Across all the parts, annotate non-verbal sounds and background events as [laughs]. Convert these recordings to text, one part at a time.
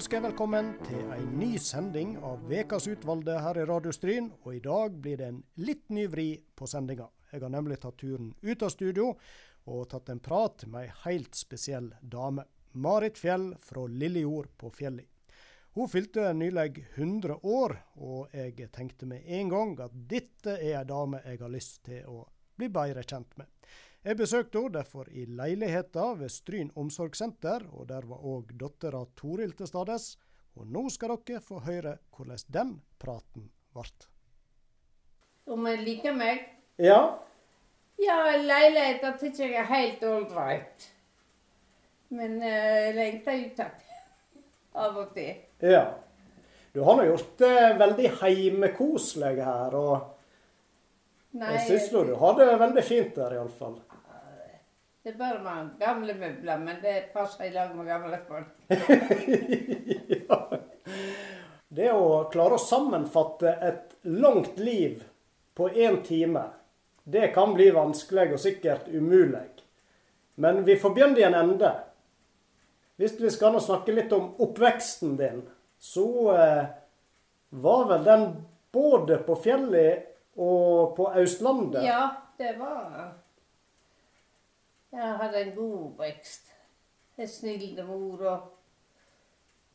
Ønsker velkommen til en ny sending av Vekas utvalgte her i Radio Stryn. Og i dag blir det en litt ny vri på sendinga. Jeg har nemlig tatt turen ut av studio og tatt en prat med ei helt spesiell dame. Marit Fjell fra Lillejord på Fjelli. Hun fylte nylig 100 år, og jeg tenkte med en gang at dette er ei dame jeg har lyst til å bli bedre kjent med. Jeg besøkte henne derfor i leiligheta ved Stryn omsorgssenter, og der var òg dattera Toril til stades. Og nå skal dere få høre hvordan den praten ble. Om jeg liker meg? Ja, Ja, leiligheten syns jeg er helt ålreit. Men jeg jeg lengter ut av og til. ja. Du har nå gjort det veldig heimekoselig her, og Nei, jeg syns nå du har det veldig fint der iallfall. det er bare med gamle møbler, men det passer i lag med gamle folk. [laughs] ja. Det å klare å sammenfatte et langt liv på én time, det kan bli vanskelig og sikkert umulig. Men vi får begynne i en ende. Hvis vi skal nå snakke litt om oppveksten din, så eh, var vel den både på fjellet og på Østlandet? Ja, det var Jeg hadde en god oppvekst. En snill mor og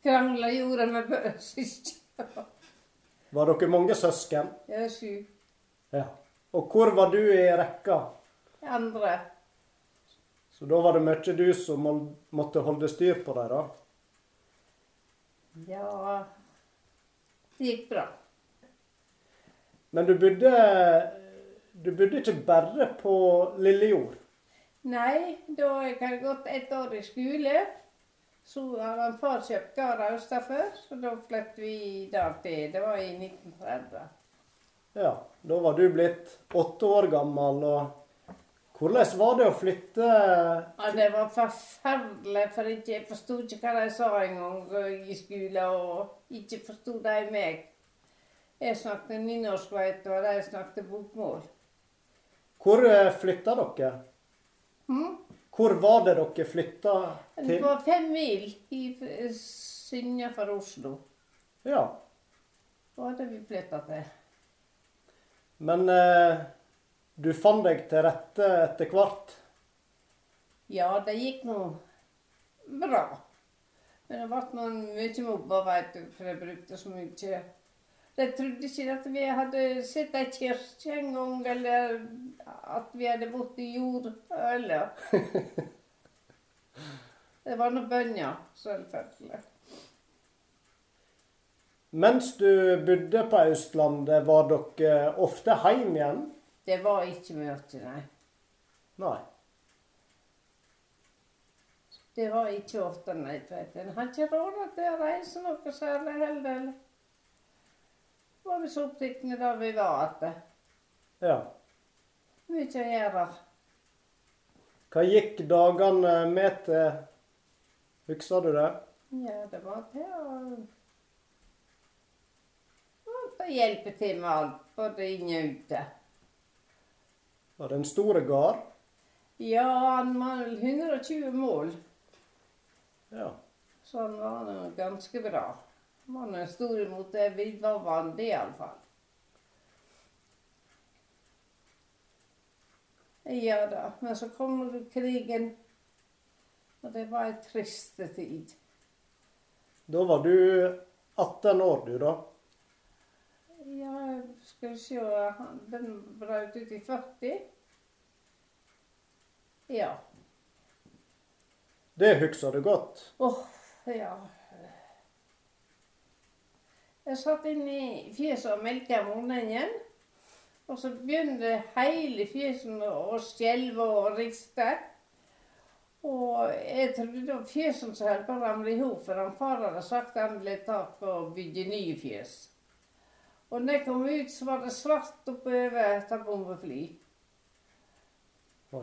krangla gjorde med søsken. Var dere mange søsken? Er sju. Ja. Og hvor var du i rekka? Andre. Så da var det mye du som måtte holde styr på dem, da? Ja Det gikk bra. Men du bodde, du bodde ikke bare på Lillejord? Nei, da jeg hadde gått ett år i skole, så hadde far kjøpt gard østafor, så da flyttet vi der til. Det var i 1930. Ja, da var du blitt åtte år gammel. og Hvordan var det å flytte Ja, det var forferdelig, for jeg forsto ikke hva de sa engang eh, i skole, og ikke forsto de meg. Jeg snakket nynorsk, vet du, og de snakket bokmål. Hvor eh, flytta dere? Hm? Hvor var det dere flytta Det var fem mil i eh, Synja fra Oslo. Ja, Hva hadde vi flytta til. Men eh, du fant deg til rette etter hvert? Ja, det gikk nå bra. Men det ble mye mobba, veit du, for jeg brukte så mye. De trodde ikke at vi hadde sett ei kirke engang, eller at vi hadde bodd i jord. Eller. [laughs] Det var nå bønner, selvfølgelig. Mens du bodde på Østlandet, var dere ofte hjemme igjen? Det var ikke mye, nei. Nei. Det var ikke ofte, nei. En har ikke råd til å reise noe særlig heller. Var vi så opptatt da vi var at Ja. Mye å gjøre. Hva gikk dagene med til? Husker du det? Ja, det var til å å hjelpe til med alt, både inne og ute. Var det en stor gard? Ja, han var 120 mål, Ja. så han var ganske bra. Han var stor imot det vi var vant til, iallfall. Ja da, men så kom krigen, og det var en trist tid. Da var du 18 år, du, da? Ja, skal vi se Den brøt ut i 40. Ja. Det husker du godt. Åh, ja. Jeg satt inn i fjeset og melka morgenen. Og så begynte hele fjeset å skjelve og riste. Og jeg trodde fjesen som holdt på å ramle i hop, for han far hadde sagt han ville ta å bygge nye fjes. Og når jeg kom ut, så var det svart oppover et bombefly.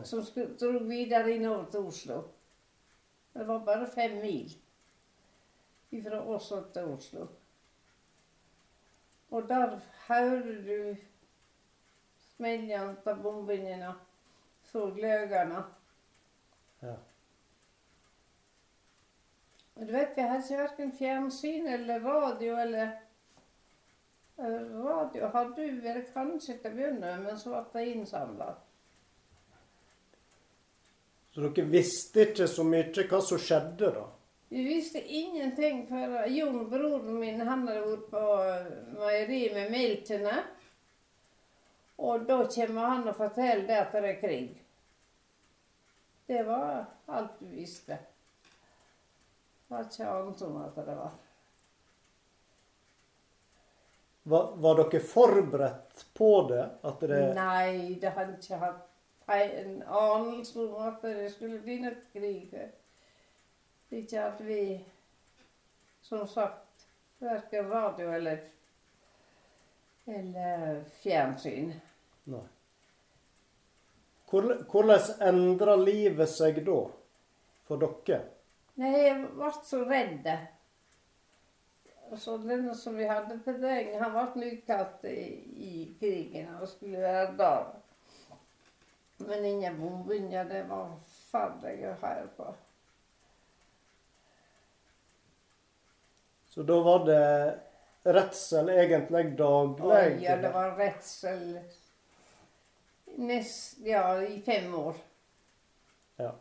Som dro videre innover til Oslo. Det var bare fem mil fra Oslo til Oslo. Og der hører du smellene av bombene og gløgene. Ja. Du vet, vi hadde verken fjernsyn eller radio eller Radio hadde jo vært kanskje til å begynne med, men så ble det innsamla. Så dere visste ikke så mye hva som skjedde, da? Vi visste ingenting før Jon, broren min, han hadde vært på meieriet med melkene. Og da kommer han og forteller det at det er krig. Det var alt du visste. Det var ikke annet om at det var. Var, var dere forberedt på det? Det Nei, det hadde ikke hatt en anelse om at det skulle bli noe krig. Ikke at vi, som sagt, verken radio eller, eller fjernsyn. Nei. Hvor- Hvordan endra livet seg da, for dere? Nei, jeg ble så redd. Så den som vi hadde til deg, han ble utkalt i, i krigen og skulle være der. Men ingen bombinger, det var forferdelig å høre på. Så da var det redsel egentlig daglig? Oi, ja, det var redsel nest, ja, i fem år. Ja.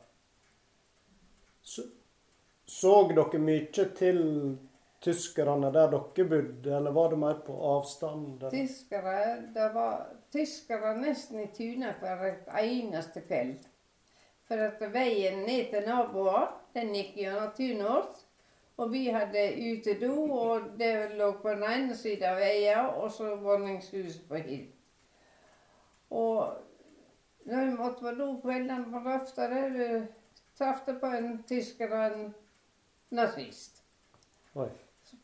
Så, så dere mye til tyskerne der dere bodde, eller var det mer på avstand? Tyskere, det var tyskere nesten i tunet hver eneste kveld. For at veien ned til naboer, den gikk gjennom tunet vårt. Og vi hadde utedo, og det lå på den ene siden av veien, og så våningshuset på Hill. Og når vi måtte på do kveldene på løfta, der traff det på en tysker og en nazist. Oi.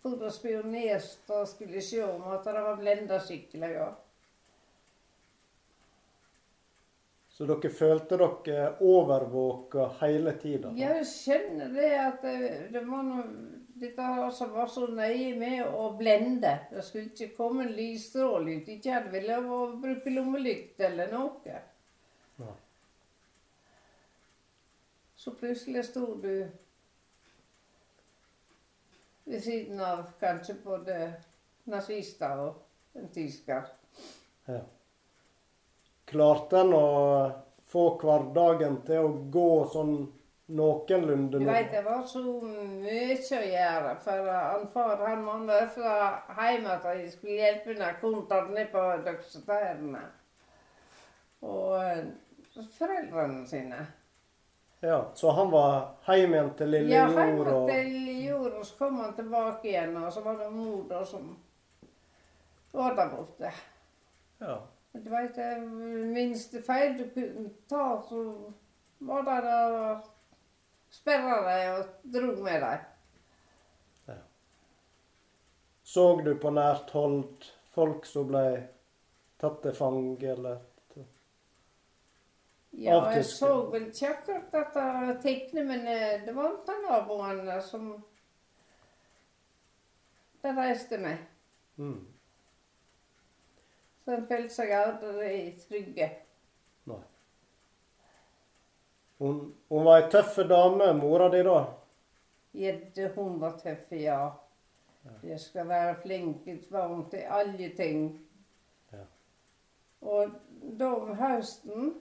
For å spionere og skulle se om at det var blenda skikkelig. Ja. Så dere følte dere overvåka hele tida? Jeg skjønner det at det, det var noe dette som var så nøye med å blende. Det skulle ikke komme en lysstråle ut. Ikke hadde vi lov å bruke lommelykt eller noe. Ja. Så plutselig sto du ved siden av kanskje både nazister og en tysker. Ja. Klarte en å få hverdagen til å gå sånn noenlunde nå? vet, det var så mye å gjøre. For han far han måtte fra hjemme at jeg skulle hjelpe henne kontant ned på doktorene. Og eh, foreldrene sine. Ja, Så han var hjemme igjen til lille Ja, jord hjemme og til jord, og så kom han tilbake igjen, og så var det mor da som var der borte. ja. Du veit, minste feil du kunne ta, så var det og sperra deg og dro med deg. Så du på nært hold folk som ble tatt til fange, eller Ja, jeg så vel ikke etter tegnet, men eh, det var ikke naboen som de reiste med. mm. Så en følte seg aldri trygge. Nei. Hun, hun var ei tøff dame, mora di, da? Gjedde, hun var tøff, ja. Jeg skal være flink var hun til alle ting. Ja. Og da om høsten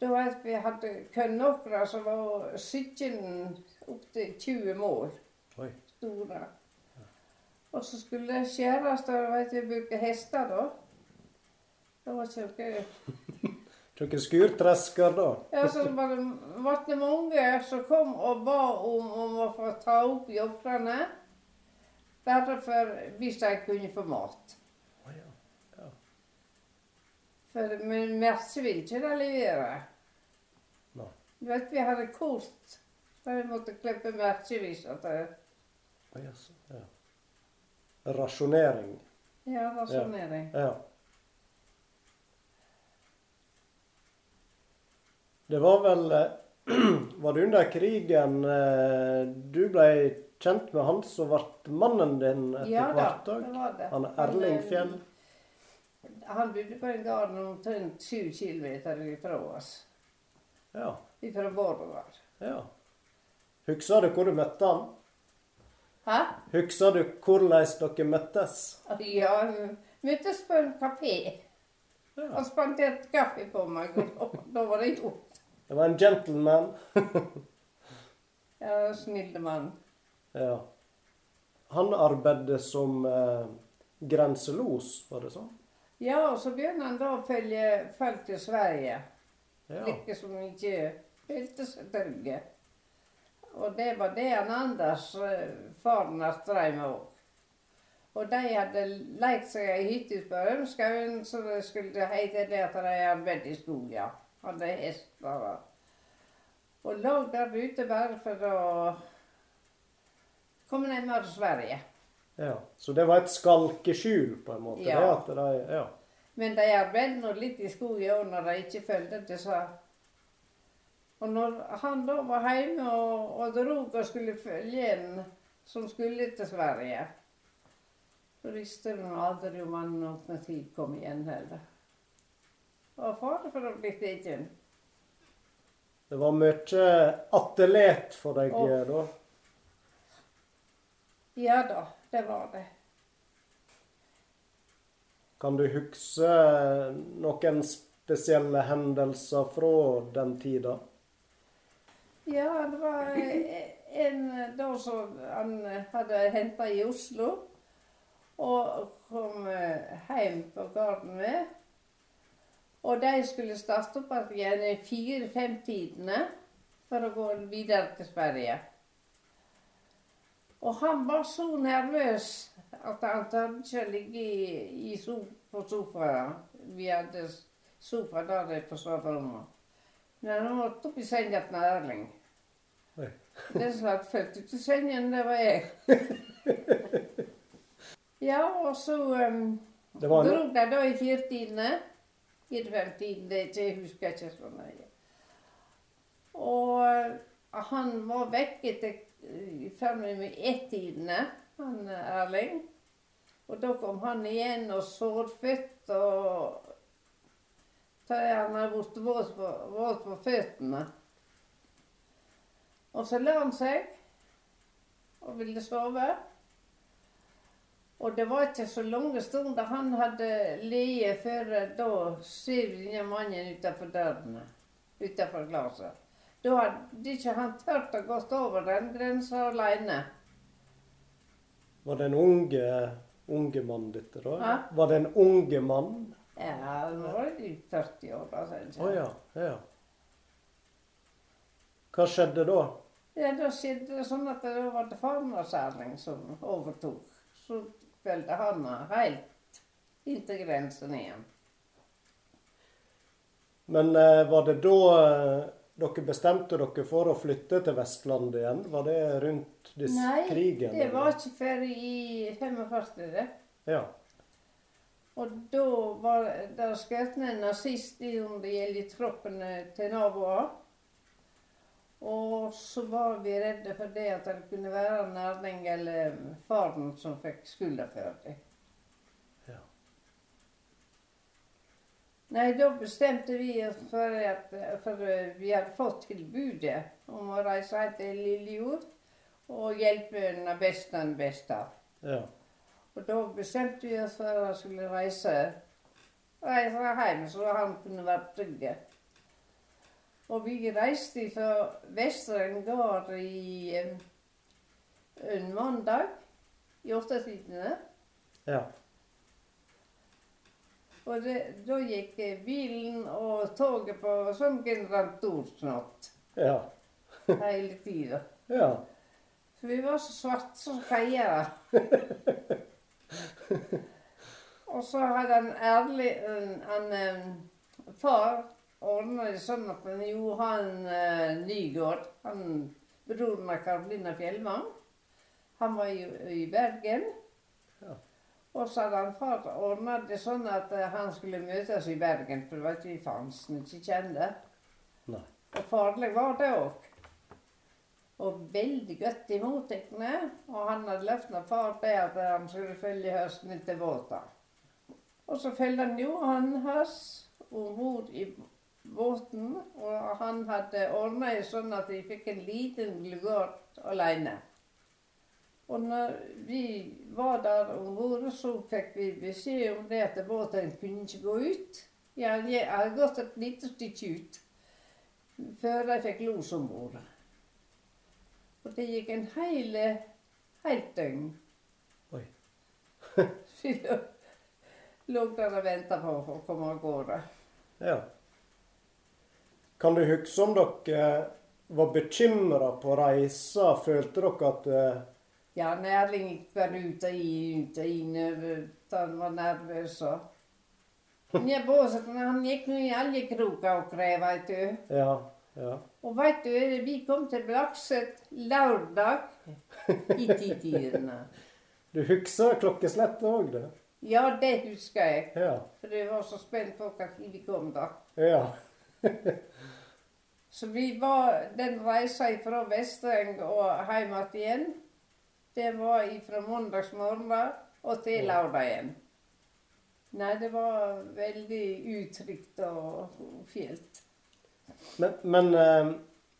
Da at vi hadde kornåkre som var 17 opptil 20 mål Oi. store. Og så skulle det skjæres, da vet vi bruke hester, da. Det var ikke noe [laughs] skurtresker, da? Ja, så var det, var det mange som kom og ba om, om å få ta opp jobbene. Bare for hvis de kunne få mat. Å ja. For men Merce ville ikke det levere. Nei. Du vet, vi hadde kort. Så vi måtte klippe merkevis. At det, Oh, yes. ja. Rasjonering. ja, rasjonering. Ja. Det var vel eh, [clears throat] var det under krigen eh, du ble kjent med han som ble mannen din etter Ja da, hvert? det dag? var det. Han Erling eh, Fjell? Han bodde på en gard omtrent sju kilometer ifra oss. Ja. Ifra Borregaard. ja. Husker du hvor du møtte han? Hæ? Husker du hvordan dere møttes? Ja, vi møttes på en kafé. Ja. Han spanderte kaffe på meg, og da var det gjort. Det var en gentleman. [laughs] Ja, snill mann. Ja. Han arbeidet som eh, grenselos, var det sånn? Ja, og så begynner han da å følge folk til Sverige. Ja. Like som ikke følte seg trygg. Og det var det han Anders, eh, faren hans, drev med òg. Og de hadde leid seg ei hytte ute på Rømskauen, så det skulle hete det at de arbeidet i skogen. Hadde hester og Og lå der ute bare for å komme nærmere Sverige. Ja. Så det var et skalkeskjul, på en måte? Ja. Det de, ja. Men de arbeidet nå litt i skogen òg når de ikke fulgte disse. Og når han da var hjemme og, og drog og skulle følge en som skulle til Sverige, så visste han aldri om han noen tid kom igjen heller. Og far for å bli tatt. Det var mye attelet for deg og, da? Ja da, det var det. Kan du huske noen spesielle hendelser fra den tida? Ja, det var en da som han hadde henta i Oslo. Og kom hjem på gården med. Og de skulle starte opp igjen i fire-fem-tidene for å gå videre til Sverige. Og han var så nervøs at han tørde ikke ligge i, i so på sofaen. Vi hadde sofa der på soverommet. Men han måtte opp i senga til Erling. Den som hadde født ut i sengen, det var jeg. [laughs] ja, og så um, Det var dro de da i firetidene. Fire-fem-tiden, det ikke- jeg husker ikke så nøye. Og eh, han var vekk til eh, fram med ett-tidene, han eh, Erling. Og da kom han igjen og sårfødt og så Han hadde blitt våt på, våt på føttene. Og så la han seg og ville sove. Og det var ikke så lange stunder han hadde ligget før da ser denne mannen utenfor dørene. Utenfor glasset. Da hadde ikke han turt å gå over den grensa alene. var det en unge, unge mann, dette da? Hæ? Var det en unge mann? Ja, nå var i 40 år da. Å ja, ja. Hva skjedde da? Ja, da skjedde det sånn at det var det faren hans Erling som overtok. Så fulgte han helt inn til grensen igjen. Men eh, var det da eh, dere bestemte dere for å flytte til Vestlandet igjen? Var det rundt disse Nei, krigen? det var ikke før i 45. det. Ja. Og da var det skutt en nazist i gjelder troppene til naboer. Og så var vi redde for det at det kunne være en eller faren som fikk skylda for det. Nei, da bestemte vi oss for at For vi hadde fått tilbudet om å reise hjem til Lillejord og hjelpe den beste den beste. ja. Og da bestemte vi oss for å skulle reise, reise hjem, så han kunne være trygg. Og vi reiste fra Vesteren gård i eh, en mandag i åttetidene. ja. Og det, da gikk eh, bilen og toget på som generatorsnott Ja. [laughs] hele tida. ja. Så vi var så svarte som feiere. [laughs] og så hadde han ærlig en, en, far ordna det sånn at han Johan uh, Nygaard, han broren av Karolina Fjellvang, han var i, i Bergen. Og så hadde han far ordna det sånn at eh, han skulle møtes i Bergen, for det var ikke vi fansen ikke kjente. Nei. Og farlig var det òg. Og veldig godt imottatt. Og han hadde løfta far det at han skulle følge høsten etter båten. Og så følte han Johan hans om bord i båten, og han hadde ordna det sånn at de fikk en liten lugard alene. Og når vi var der om bord, så fikk vi beskjed om det at båten kunne ikke gå ut. Ja, jeg hadde gått et lite stykke ut før de fikk los om bord. Og det gikk en hel helt døgn. Oi. [laughs] Vi lå der og venta på å komme av gårde. Ja. Kan du huske om dere var bekymra på reisa? Følte dere at eh, Ja, Nærling gikk bare ute og inn, ut og inn. over- Han var nervøs og ja, Båsen, han gikk nå i alle kroker og krev, veit du. Ja. ja. Og veit du, vi kom til Blakset lørdag i titidene. [laughs] Du husker klokkeslettet òg, du? Ja, det husker jeg. Ja. For jeg var så spent på når vi kom da. Ja. [laughs] Så vi var den reisa fra Vestreng og hjem igjen. Det var fra mandagsmorgen og til lørdag igjen. Nei, det var veldig utrygt og fælt. Men, men eh,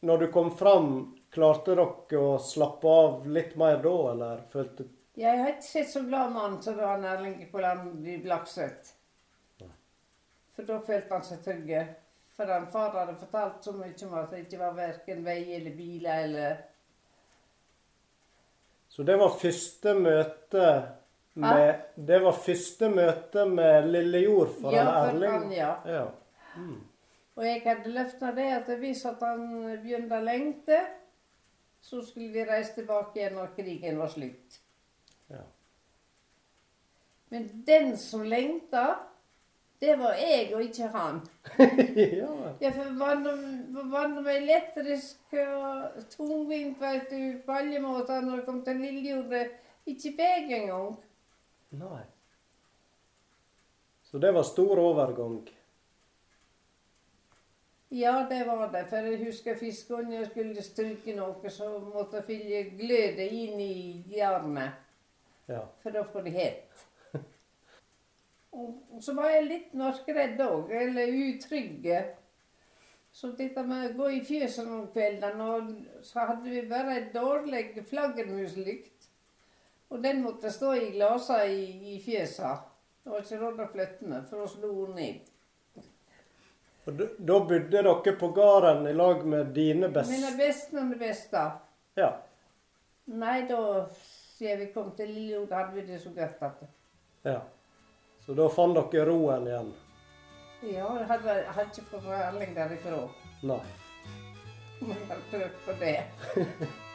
når du kom fram, klarte dere å slappe av litt mer da, eller følte Jeg har ikke sett så glad mann som han Erling på land i Blakset. For da følte han seg trygg. For han far hadde fortalt så mye om at det ikke var verken vei eller biler eller Så det var første møte med Det var første møte med lille jord for Ja, han Erling? ja. ja. Og jeg hadde løfta det at hvis at han begynte å lengte, så skulle vi reise tilbake igjen når krigen var slutt. Ja. Men den som lengta, det var jeg og ikke han. [laughs] ja. Ja, for var det var noe elektrisk og tungvint, vet du, på alle måter når det kom til Lillejordet. Ikke vei engang. Nei. Så det var stor overgang. Ja, det var det. For jeg husker fiskene skulle stryke noe, så måtte jeg fylle glødet inn i jernet. Ja. For da får det het. Og så var jeg litt mørkredd òg, eller utrygg. Så dette med å gå i fjøset om kveldene, og så hadde vi bare ei dårlig flaggermuslykt. Og den måtte stå i glasa i, i fjøsa. Det var ikke råd å flytte den, for å slo hun ned. Og da bodde dere på gården i lag med dine best... Mine beste og beste. Ja. Nei, da siden vi kom til Lillejord, hadde vi det så godt ja. Så da fant dere roen igjen? Ja, jeg hadde, jeg hadde ikke fått Erling derifra. Nei. Men jeg har prøvd på det. [laughs]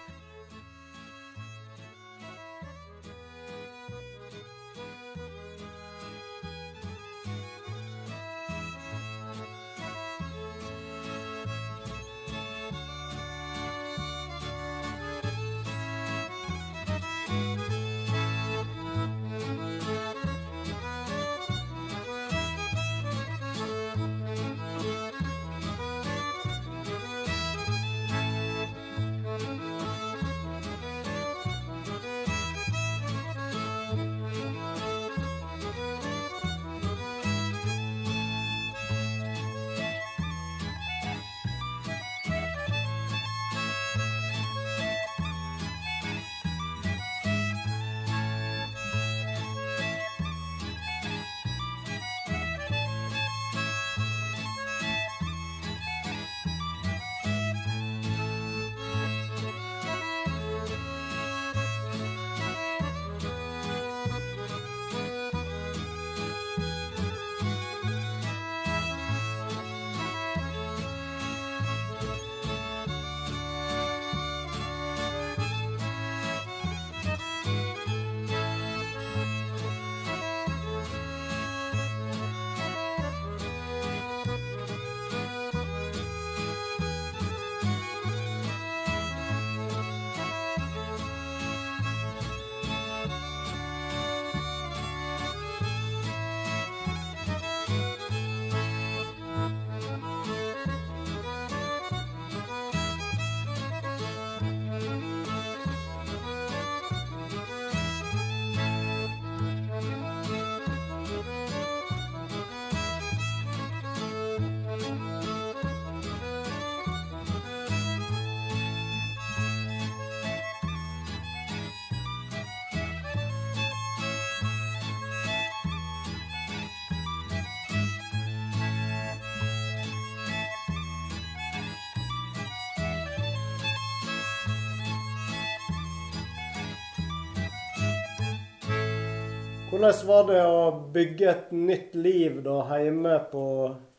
Hvordan var det å bygge et nytt liv da hjemme på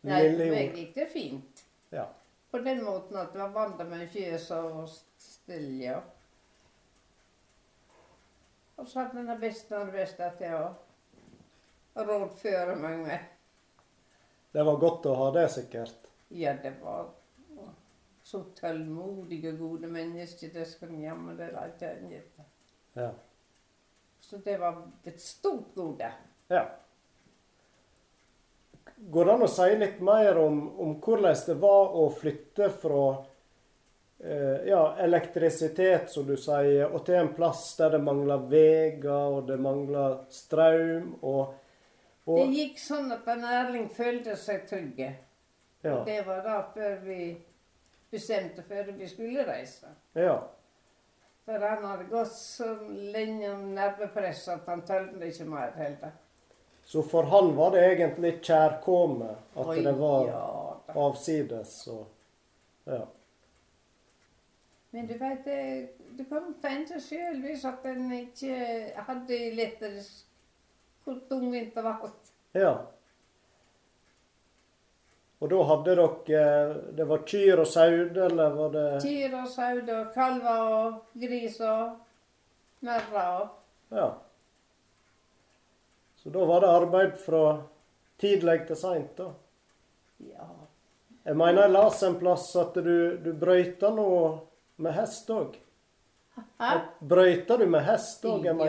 Nei, Lille gikk det fint. Ja. På den måten at det var vant med fjøs og stille. Ja. Og så hadde den beste og det beste til å rådføre meg med. Det var godt å ha det, sikkert. Ja, det var så tålmodige, gode mennesker. Det skal en jammen det ikke gjette. Ja. Så det var et stort gode. ja. Går det an å si litt mer om, om hvordan det var å flytte fra eh, ja, elektrisitet, som du sier, og til en plass der det mangler veier, og det mangler strøm, og, Det gikk sånn at den Erling følte seg trygge. ja, Og det var da før vi bestemte før vi skulle reise. ja. For han hadde gått så lenge om nervepress at han tølte ikke mer heller. Så for han var det egentlig kjærkomme at Oi, det var ja, avsides. Og, ja. Men du vet, du kan tenke sjøl hvis at en ikke hadde elektrisk hvor tungvint det var. ja. Og da hadde dere Det var kyr og sauer, eller var det Kyr og sauer og kalver og gris og merrer og Ja. Så da var det arbeid fra tidlig til seint, da. Ja. Jeg mener jeg las en plass at du, du brøyta noe med hest òg. Brøyta du med hest òg? Ja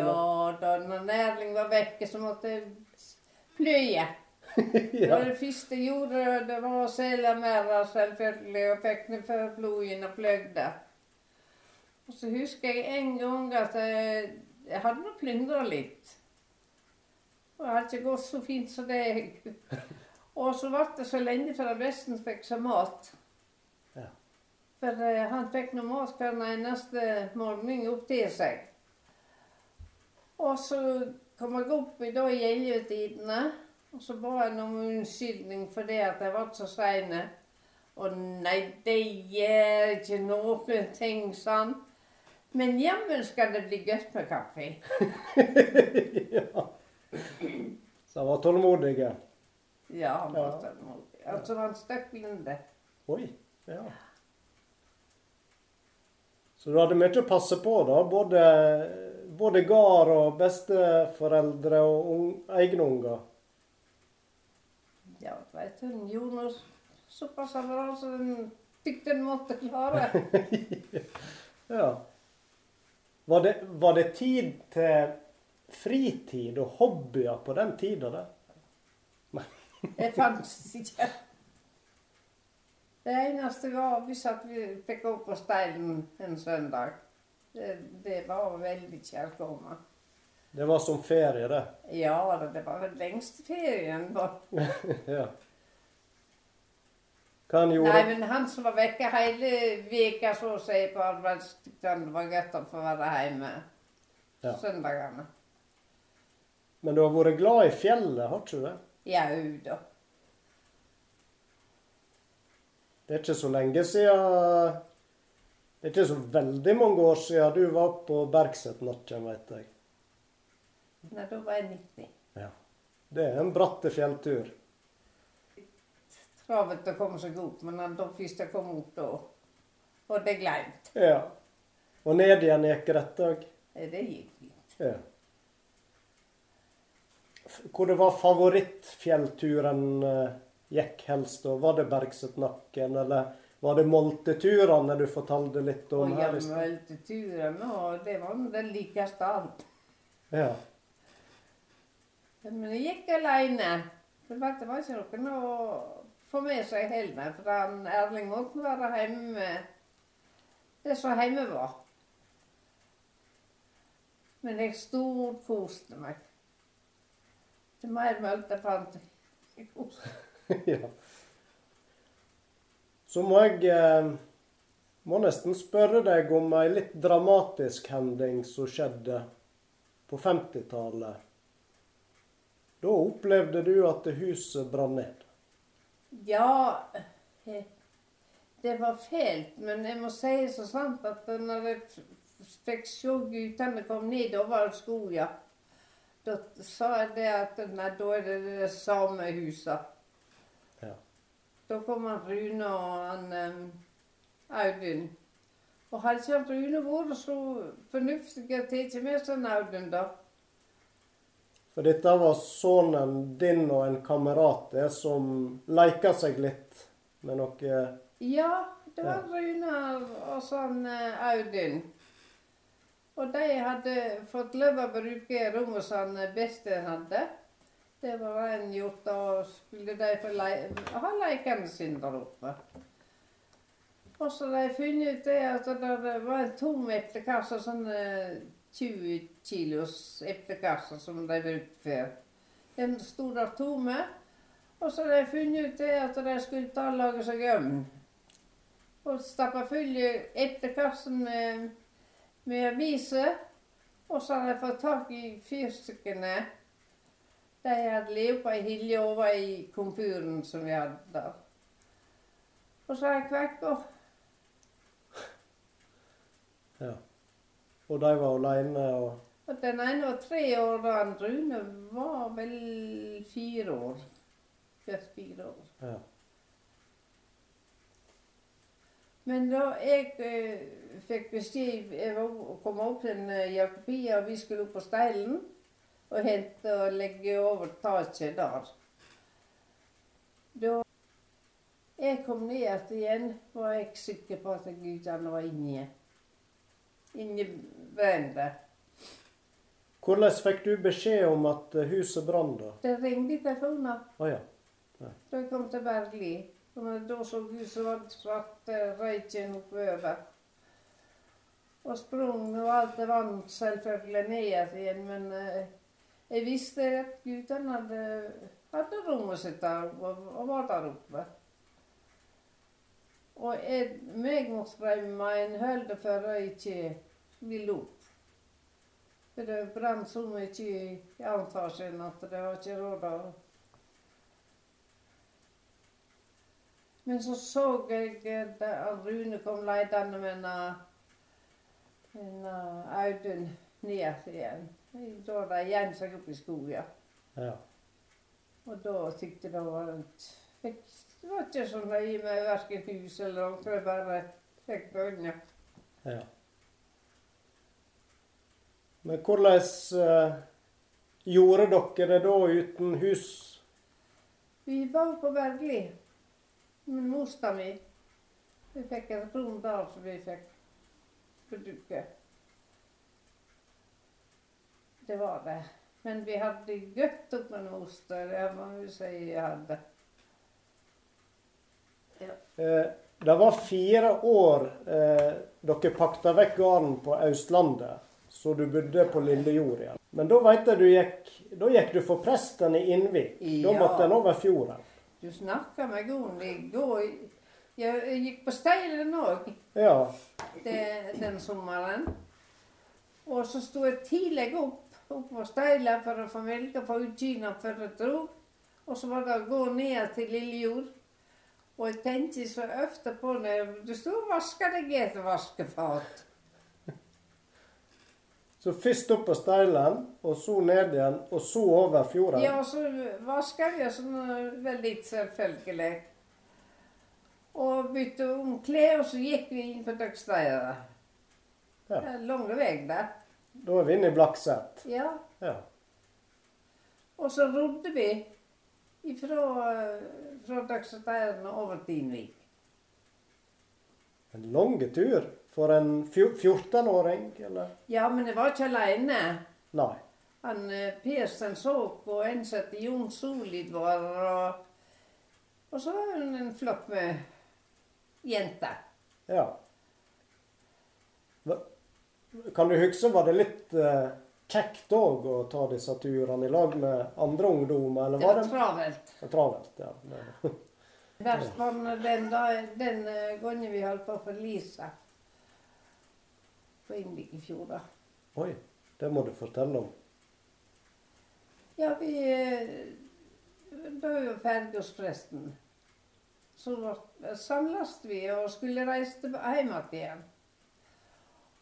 da, når Erling var vekke, så måtte jeg pløye. [laughs] Ja. det første jeg gjorde, det var å selge mer, selvfølgelig, og fikk ned før plogen og pløgde. Og så husker jeg en gang at jeg, jeg hadde nå plyndra litt. Og det hadde ikke gått så fint som det. [laughs] Og så ble det så lenge før Vesten fikk seg mat. Ja. For eh, han fikk noe mat hver eneste morgen opp til seg. Og så kom jeg opp i dag i ellevetidene, og så ba jeg om unnskyldning for det at jeg var så sein. Og nei, det gjør ikke noen ting, han. Men jammen skal det bli godt med kaffe. ja. [laughs] Så han var tålmodig? Ja, han var Ja. tålmodig. Altså, han støkklende. Oi. Ja. Så du hadde mye å passe på, da? Både, både gard og besteforeldre og un, egne unger? Ja, vet du, han gjorde noe såpass bra som den tykte den måtte klare. [laughs] Ja. Var det, var det tid til fritid og hobbyer på den tida? der? [laughs] Det fantes ikke. Det eneste var hvis vi fikk gå på Steilen en søndag. Det, det var veldig kjærkomment. Det var som ferie, det. Ja, det var den lengste ferien. [laughs] ja. Nei, men han som var vekke hele veka så å si på arbeidsdagen, det var godt å få være hjemme Ja. søndagene. Men du har vært glad i fjellet, har ikke du det? Jau da. Det er ikke så lenge siden Det er ikke så veldig mange år siden du var på Bergsetnakken, vet jeg. Nei, da var jeg 90. Ja. Det er en bratt fjelltur. Travelt å komme seg opp, men da først jeg kom opp, da var det glemt. Ja. Og ned igjen gikk rett òg. Det gikk fint. Ja. Hvor det var favorittfjellturen eh, gikk helst, da? Var det Bergsetnakken, eller var det Molteturene du fortalte litt om Og i stad? og det var den det likeste alt. Ja. Men jeg gikk alene. For det var ikke noen å få med seg heller. For han Erling måtte være hjemme med det som hjemme var. Men jeg storkoste meg. Mer mølt jeg fant. Jeg [laughs] ja. Så må jeg eh, må nesten spørre deg om ei litt dramatisk hending som skjedde på 50-tallet. Da opplevde du at huset brann ned. Ja, det var fælt, men jeg må si så sant at når jeg fikk se guttene komme ned over skogen, Da sa jeg det at nei, da er det det samme huset. Ja. Da kom han Rune og han um, Audun. Og hadde ikke han Rune vært så fornuftig å ta med seg Audun, da? For dette var sønnen din og en kamerat som leika seg litt med noe Ja, det var Runar og sånn uh, Audun. Og de hadde fått lov å bruke rommet som bestevenn hadde. Det var en gjort, og skulle de få le ha lekene sine der oppe. Og så de funnet ut det at det var en tom eplekasse, sånne 20 kilos eplekasser som de brukte før. Den sto der. Og så hadde de funnet ut det at de skulle ta og lage seg ovn. Og stappe full eplekassen med med aviser. Og så hadde jeg fått tak i fyrstikkene. De hadde levd på ei hilje over i komfyren som vi hadde der. Og så har jeg kvekka. Ja. Og de var aleine og Og den ene var tre år, og den Rune var vel fire år. Først fire år. Ja. Men da jeg eh, fikk beskjed om å komme opp til en Jakobia, og vi skulle opp på Steilen og hente og legge over taket der. Da jeg kom ned igjen, var jeg sikker på at guttene var inne Inni hverandre. Hvordan fikk du beskjed om at huset brann, da? Det ringte i telefonen ja. ja. da jeg kom til Bergli. Og da så huset var svart røyken oppover. Og sprang og alt det vant selvfølgelig ned igjen, men eh, jeg visste at guttene hadde, hadde rommet sitt der og, og var der oppe. Og jeg, meg måtte rømme en hølde før jeg ikke ville opp. For det brant så mye i antasjen at det var ikke råd å Men så så jeg at Rune kom leidende med en, en Audun ned igjen. Da de gjemte seg opp i skogen. ja. Og da tykte det var et Det var ikke så nøye med verken hus eller noe. Jeg bare fikk bønner. ja. Men hvordan uh, gjorde dere det da uten hus? Vi var på Bergli med mosta mi. Vi fikk en rom der som vi fikk bruke. Det var det. Men vi hadde godt opp med moster. Det må vi si jeg hadde. Eh, det var fire år eh, dere pakta vekk gården på Østlandet, så du bodde på Lille Jord igjen. Men da veit jeg du gikk, da gikk du for presten i Innvik. Da Ja. måtte en over fjorden. Du snakker meg om det i går. Jeg gikk på Steilen òg Ja. den sommeren. Og så sto jeg tidlig opp opp på Steilen for å få melka på utkina ut før jeg dro. Og så var det å gå ned til Lillejord. Og jeg tenkte så ofte på når Du sto og vaska deg i et vaskefat. [laughs] Så først opp på Steilen, og så ned igjen, og så over fjorden. Ja, og så vaska vi oss veldig selvfølgelig. Og bytte om klær, og så gikk vi inn på Døgsteidet. Ja. Det er Lang vei der. Da er vi inne i Blakset. Ja. Ja. Og så rodde vi ifra, fra og over Dinvik. En lang tur for en 14-åring, eller? Ja, men jeg var ikke alene. Nei. Han Per Stensåk og ansatte Jon Solid var og, og så var hun en flokk med jenter. Ja. Kan du huske, var det litt eh, kjekt òg å ta disse turene i lag med andre ungdommer, eller var Det var travelt. det travelt. travelt? Ja. Det- [laughs] Verst var den, den eh, gangen vi holdt på å forlise på Innvik i fjor. Oi, det må du fortelle om. Ja, vi eh, Da var vi ferdig hos presten. Så var- samles vi og skulle reise hjem igjen.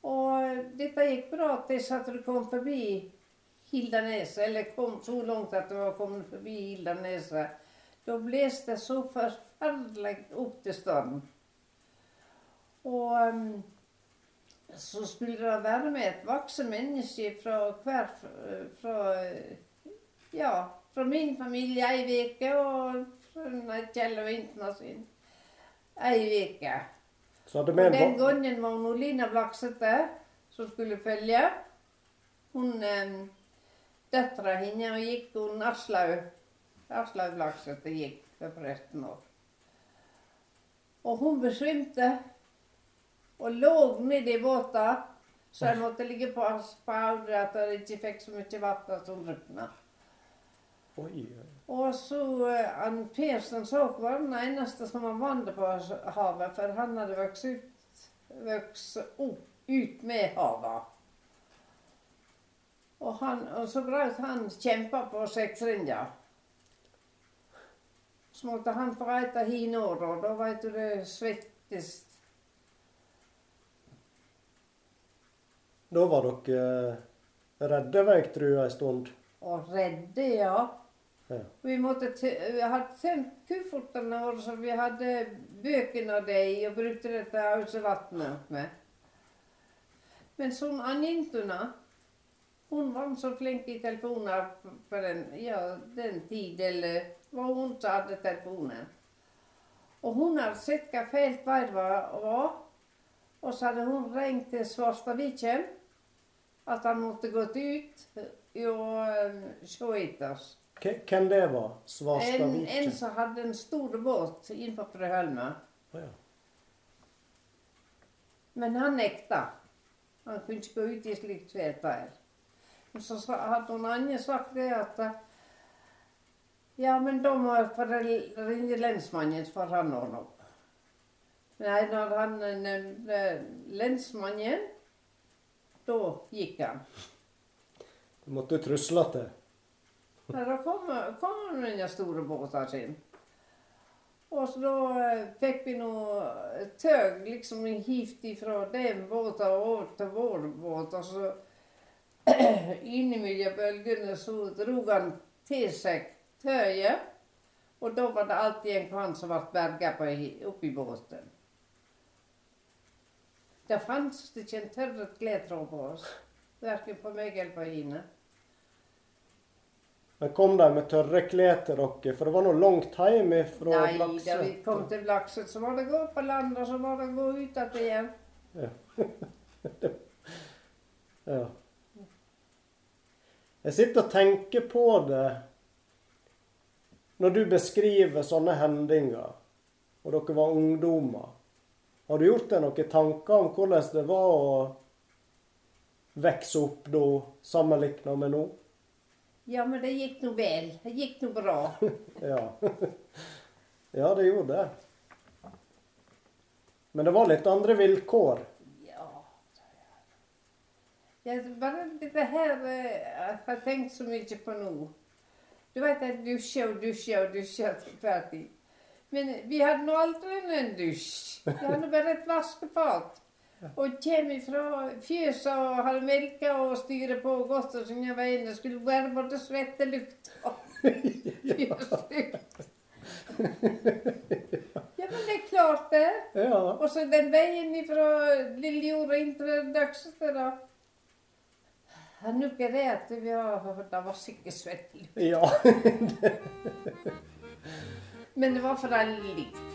Og dette gikk bra til at du kom forbi Hildaneset, eller kom så langt at du var kommet forbi Hildaneset. Da blåste så forferdelig opp til storm. Og um, så skulle det være med et voksen menneske fra hver fra, ja, fra min familie ei uke, og fra Kjell og Vintna sin ei uke. Og den gangen var hun Lina Blaksete som skulle følge. Hun eh, Døtra hennes gikk hun Aslaug Aslaug Blaksete gikk for 13 år. Og hun besvimte og lå nedi båten, så jeg måtte ligge på på at jeg ikke fikk så mye vann at hun drukna. Oi, oi. Og så eh, han Persen Saak var den eneste som var vant på havet, for han hadde vokst ut, vokst opp ut med havet. Og, han, og så brøt han kjempa på seksrinja. Så måtte han få reite hin år, og da veit du det svettes. Da var dere redde, redde veiktrua ei stund. Og redde, ja. Ja. Vi vi hadde tømt kuffertene våre så vi hadde bøkene av det i, og brukte det til å med. Men sånn Anjintuna, hun var så flink i telefoner på den, ja, den tid, eller var hun som hadde telefonen. Og hun hadde sett hva fælt vær var, og så hadde hun ringt til Svarstadviken at han måtte gått ut og um, se etter oss. Hvem det var? En, Svarstadviken? en som hadde en stor båt innenfor Frøholma. Oh, ja. Men han nekta. Han kunne ikke gå ut i slikt. Men så hadde hun Anje sagt det at eh, Ja, men da må jeg ringe lensmannen, for han ordner opp. Nei, når han nevnte lensmannen, da gikk han. Du måtte trusle til. Nei, da kom, kom store båten sin. Og så da eh, fikk vi noe tøg liksom hivt ifra den båten over til vår båt. Og så [clears throat] innimellom bølgene så drog han til seg tøyet. Og da var det alltid en kvann som ble berga oppi båten. Det fantes ikke en tørret klestråd på oss. Verken på meg eller på henne. Men kom de med tørre klær til dere? For det var noe langt hjem fra Nei, da vi kom til Lakset, så var det gå på land, og så var det gå ut igjen. Ja. [laughs] ja. Jeg sitter og tenker på det når du beskriver sånne hendinger, og dere var ungdommer. Har du gjort deg noen tanker om hvordan det var å vokse opp da, sammenlignet med nå? Ja, men det gikk nå vel. Det gikk nå bra. [laughs] Ja. [laughs] ja, det gjorde det. Men det var litt andre vilkår. Ja. Jeg, bare dette her eh, jeg har tenkt så mye på nå. Du vet, jeg dusjer og dusjer og dusjer til hver tid. Men vi hadde nå aldri en dusj. Vi hadde bare et vaskefat. Og kommer fra fjøsa og har melka og styrer på godt og synger veiene. Skulle være både svettelukt og fjøslukt. [laughs] Ja, men det er klart det. Ja. Og så den veien fra Lille Jord inn til Døgsete, da. Nå er det at vi har Det var sikkert svettelukt. ja. Men det var for alle likt.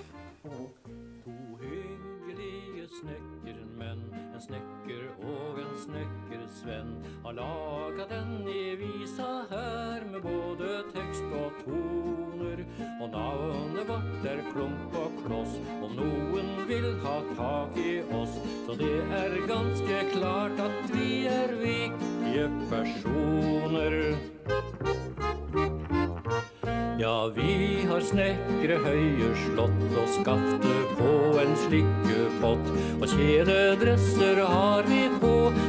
Snekkersvenn, har laga denne visa her med både tekst og toner. Og navnet vårt er Klump og Kloss, og noen vil ha tak i oss. Så det er ganske klart at vi er viktige personer. Ja, vi har snekre høye slott og skafte på en slikkepott. Og kjededresser har vi på,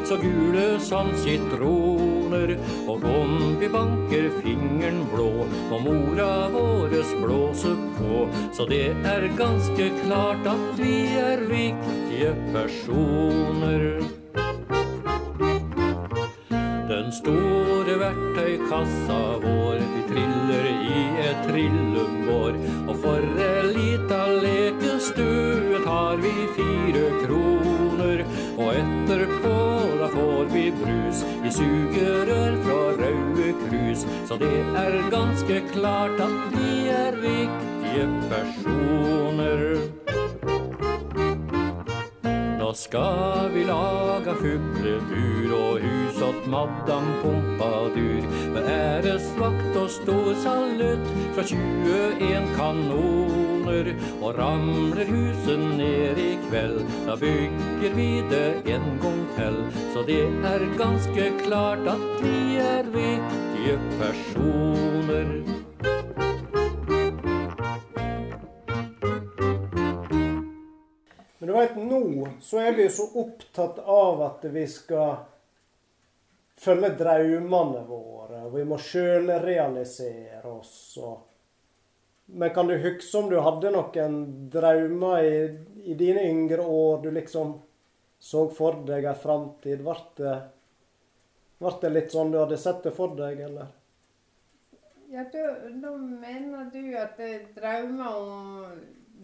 så gule som sitroner. Og om vi banker fingeren blå, må mora våres blåse på. Så det er ganske klart at vi er viktige personer. Den store verktøykassa vår. Vi triller i et trillebår, og for ei lita får vi brus i sugerør fra røde Krus. Så det er ganske klart at vi er viktige personer. Nå skal vi laga fuglebur og hus åt Madam Pompadur. Med æresvakt og stor salutt fra 21 kanoner. Og ramler huset ned i kveld, da bygger vi det en gang til. Så det er ganske klart at vi er viktige personer. Så er vi jo så opptatt av at vi skal følge drømmene våre. Vi må sjøl realisere oss. Og... Men kan du huske om du hadde noen drømmer i, i dine yngre år? Du liksom så for deg ei framtid. Ble det, det litt sånn du hadde sett det for deg, eller? Ja, da, nå mener du at er drømmer om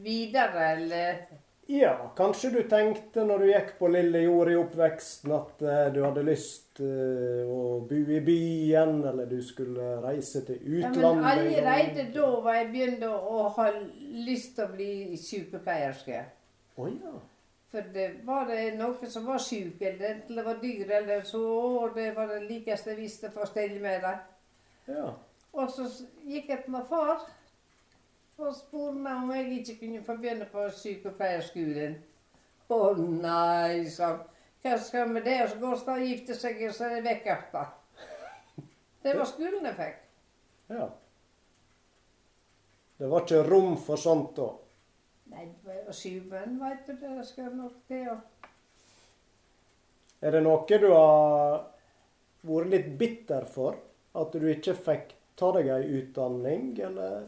videre, eller Ja, kanskje du tenkte når du gikk på lille jord i oppveksten at eh, du hadde lyst eh, å bo i byen, eller du skulle reise til utlandet. Ja, men allerede da var jeg begynt å ha lyst til å bli sykepleierske. Å ja. For det var det noen som var syk, eller enten det var dyr eller så, og det var det likeste jeg visste for å stelle med det. ja. Og så gikk jeg til min far og spurte meg om jeg ikke kunne få begynne på sykepleierskolen. Å nei, sa han. Hva skal med det? Og så går og gifter seg, og så er det vekk igjen. Det var skolen jeg fikk. Ja. Det var ikke rom for sånt da. Nei, var veit du. Det skal nok til. Ja. Er det noe du har vært litt bitter for? At du ikke fikk ta deg ei utdanning, eller?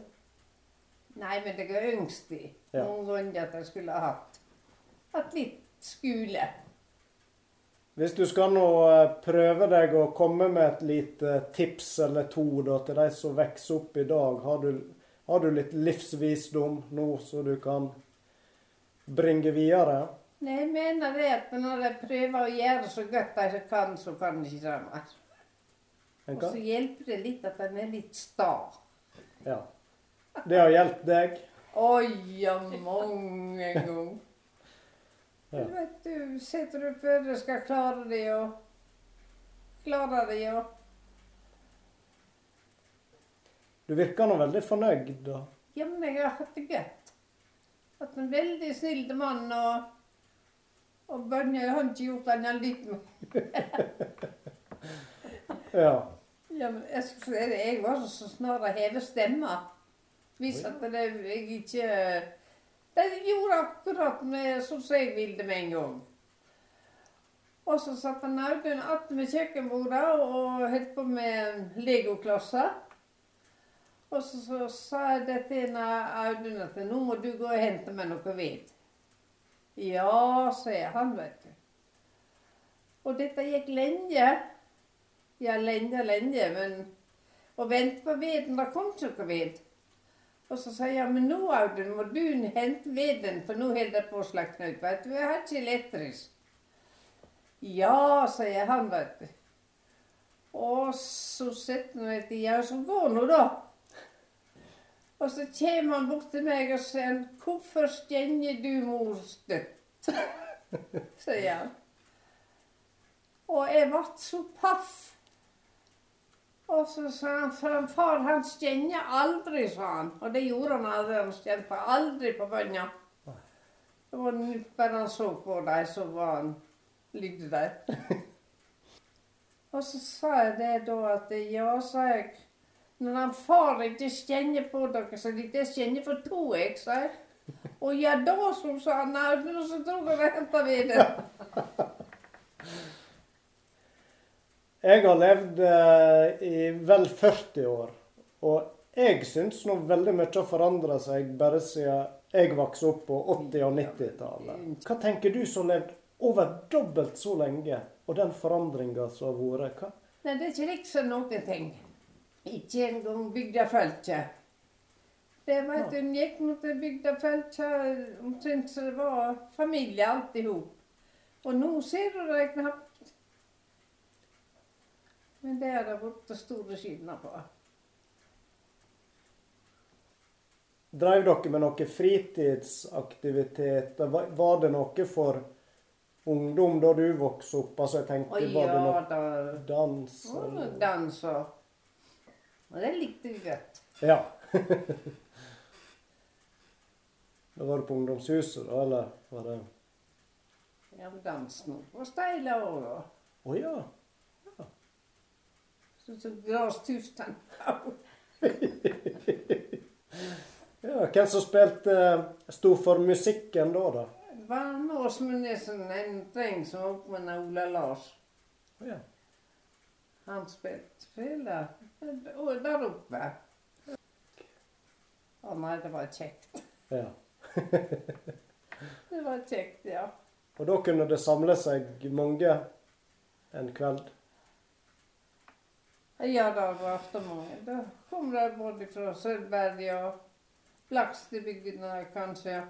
Nei, men jeg er ønsket det. Ja. Noen ganger at jeg skulle ha hatt, hatt litt skole. Hvis du skal nå eh, prøve deg å komme med et lite tips eller to da, til de som vokser opp i dag, har du, har du litt livsvisdom nå som du kan bringe videre? Nei, jeg mener det at når jeg prøver å gjøre så godt jeg kan, så kan de ikke det mer. Og så hjelper det litt at den er litt sta. Ja. Det har hjulpet deg? Oi, ja, mange [laughs] ganger. Ja. Du vet du, setter du før du skal klare det og klare det og Du virker nå veldig fornøyd. da. Ja, men jeg har hatt det godt. Hatt en veldig snill mann og og Bønje har ikke gjort han litt med. [laughs] Ja. Ja, men jeg jeg var så snar å heve stemma. Hvis at det, jeg ikke De gjorde akkurat med sånn som jeg ville med en gang. Og så satt han Audun attmed kjøkkenbordet og holdt på med legoklosser. Og så, så sa jeg det til Audun at nå må du gå og hente meg noe ved. Ja, sier han, vet du. Og dette gikk lenge. Ja, lenge, lenge, men Å vente på veden, det kom ikke noe ved. Og så sier jeg, men nå, Audun, må du hente veden, for nå holder det på å slakne ut, vet du. Jeg har ikke elektrisk. Ja, sier han, vet du. Og så sitter han du, ja, så går nå, da. Og så kommer han bort til meg og sier, 'Hvorfor stjenger du mor støtt?' [laughs] sier han. Og jeg ble så paff. Og så sa han, for far han stjenger aldri, sa han. Og det gjorde han aldri. Han stjente aldri på bønna. Det var bare han så på dem, så var han ligget der. [laughs] og så sa jeg det da at ja, sa jeg. Når han far ikke stjenger på dere, så de det stjenger for to, jeg, sa jeg. [laughs] Og ja da, som sa han, nei, og så jeg det henter vi videre. [laughs] Jeg har levd eh, i vel 40 år, og jeg syns nå veldig mye har forandra seg bare siden jeg vokste opp på 80- og 90-tallet. Hva tenker du som har levd over dobbelt så lenge, og den forandringa som har vært? Hva? Nei, det er ikke liksom noen ting. Ikke engang bygdefølget. Det var at hun gikk mot det bygdefølget omtrent som det var familie alt i hop. Og nå ser du det knapt. Men det er det blitt store skiller på. Dreiv dere med noen fritidsaktiviteter? Var det noe for ungdom da du vokste opp? Altså, jeg Å tenker, var det noe da. dans? Og dans og Og det likte vi godt. Ja. [laughs] da var det på ungdomshuset, da, eller var det Ja, dansen var steila òg, da. Å ja. Sånn som grastuften. [laughs] ja. Hvem som spilte eh, sto for musikken da, da? Van Åsmundesen, en dreng som var oppe med Ola Lars. Ja. Han spilte og der oppe. Å nei, det var kjekt. ja. [laughs] Det var kjekt, ja. Og da kunne det samle seg mange en kveld? Ja, da var det mange. Da kom de både fra Sølvberg og Blakstebygdene, kanskje.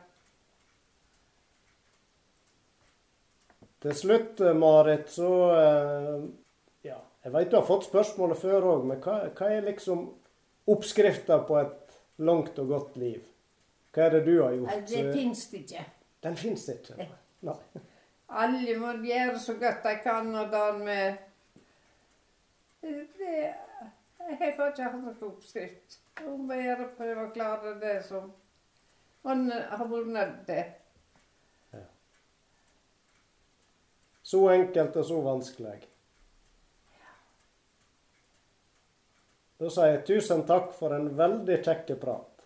Til slutt, eh, Marit, så eh, Ja, jeg veit du har fått spørsmålet før òg, men hva, hva er liksom oppskrifta på et langt og godt liv? Hva er det du har gjort? det fins det ikke. Den fins ikke. Nei. Alle må gjøre så godt de kan, og dermed det, Jeg får ikke hatt noen oppskrift. Hun bare prøver å klare det som man har vært nødt til. Så enkelt og så vanskelig. Da sier jeg tusen takk for en veldig kjekk prat.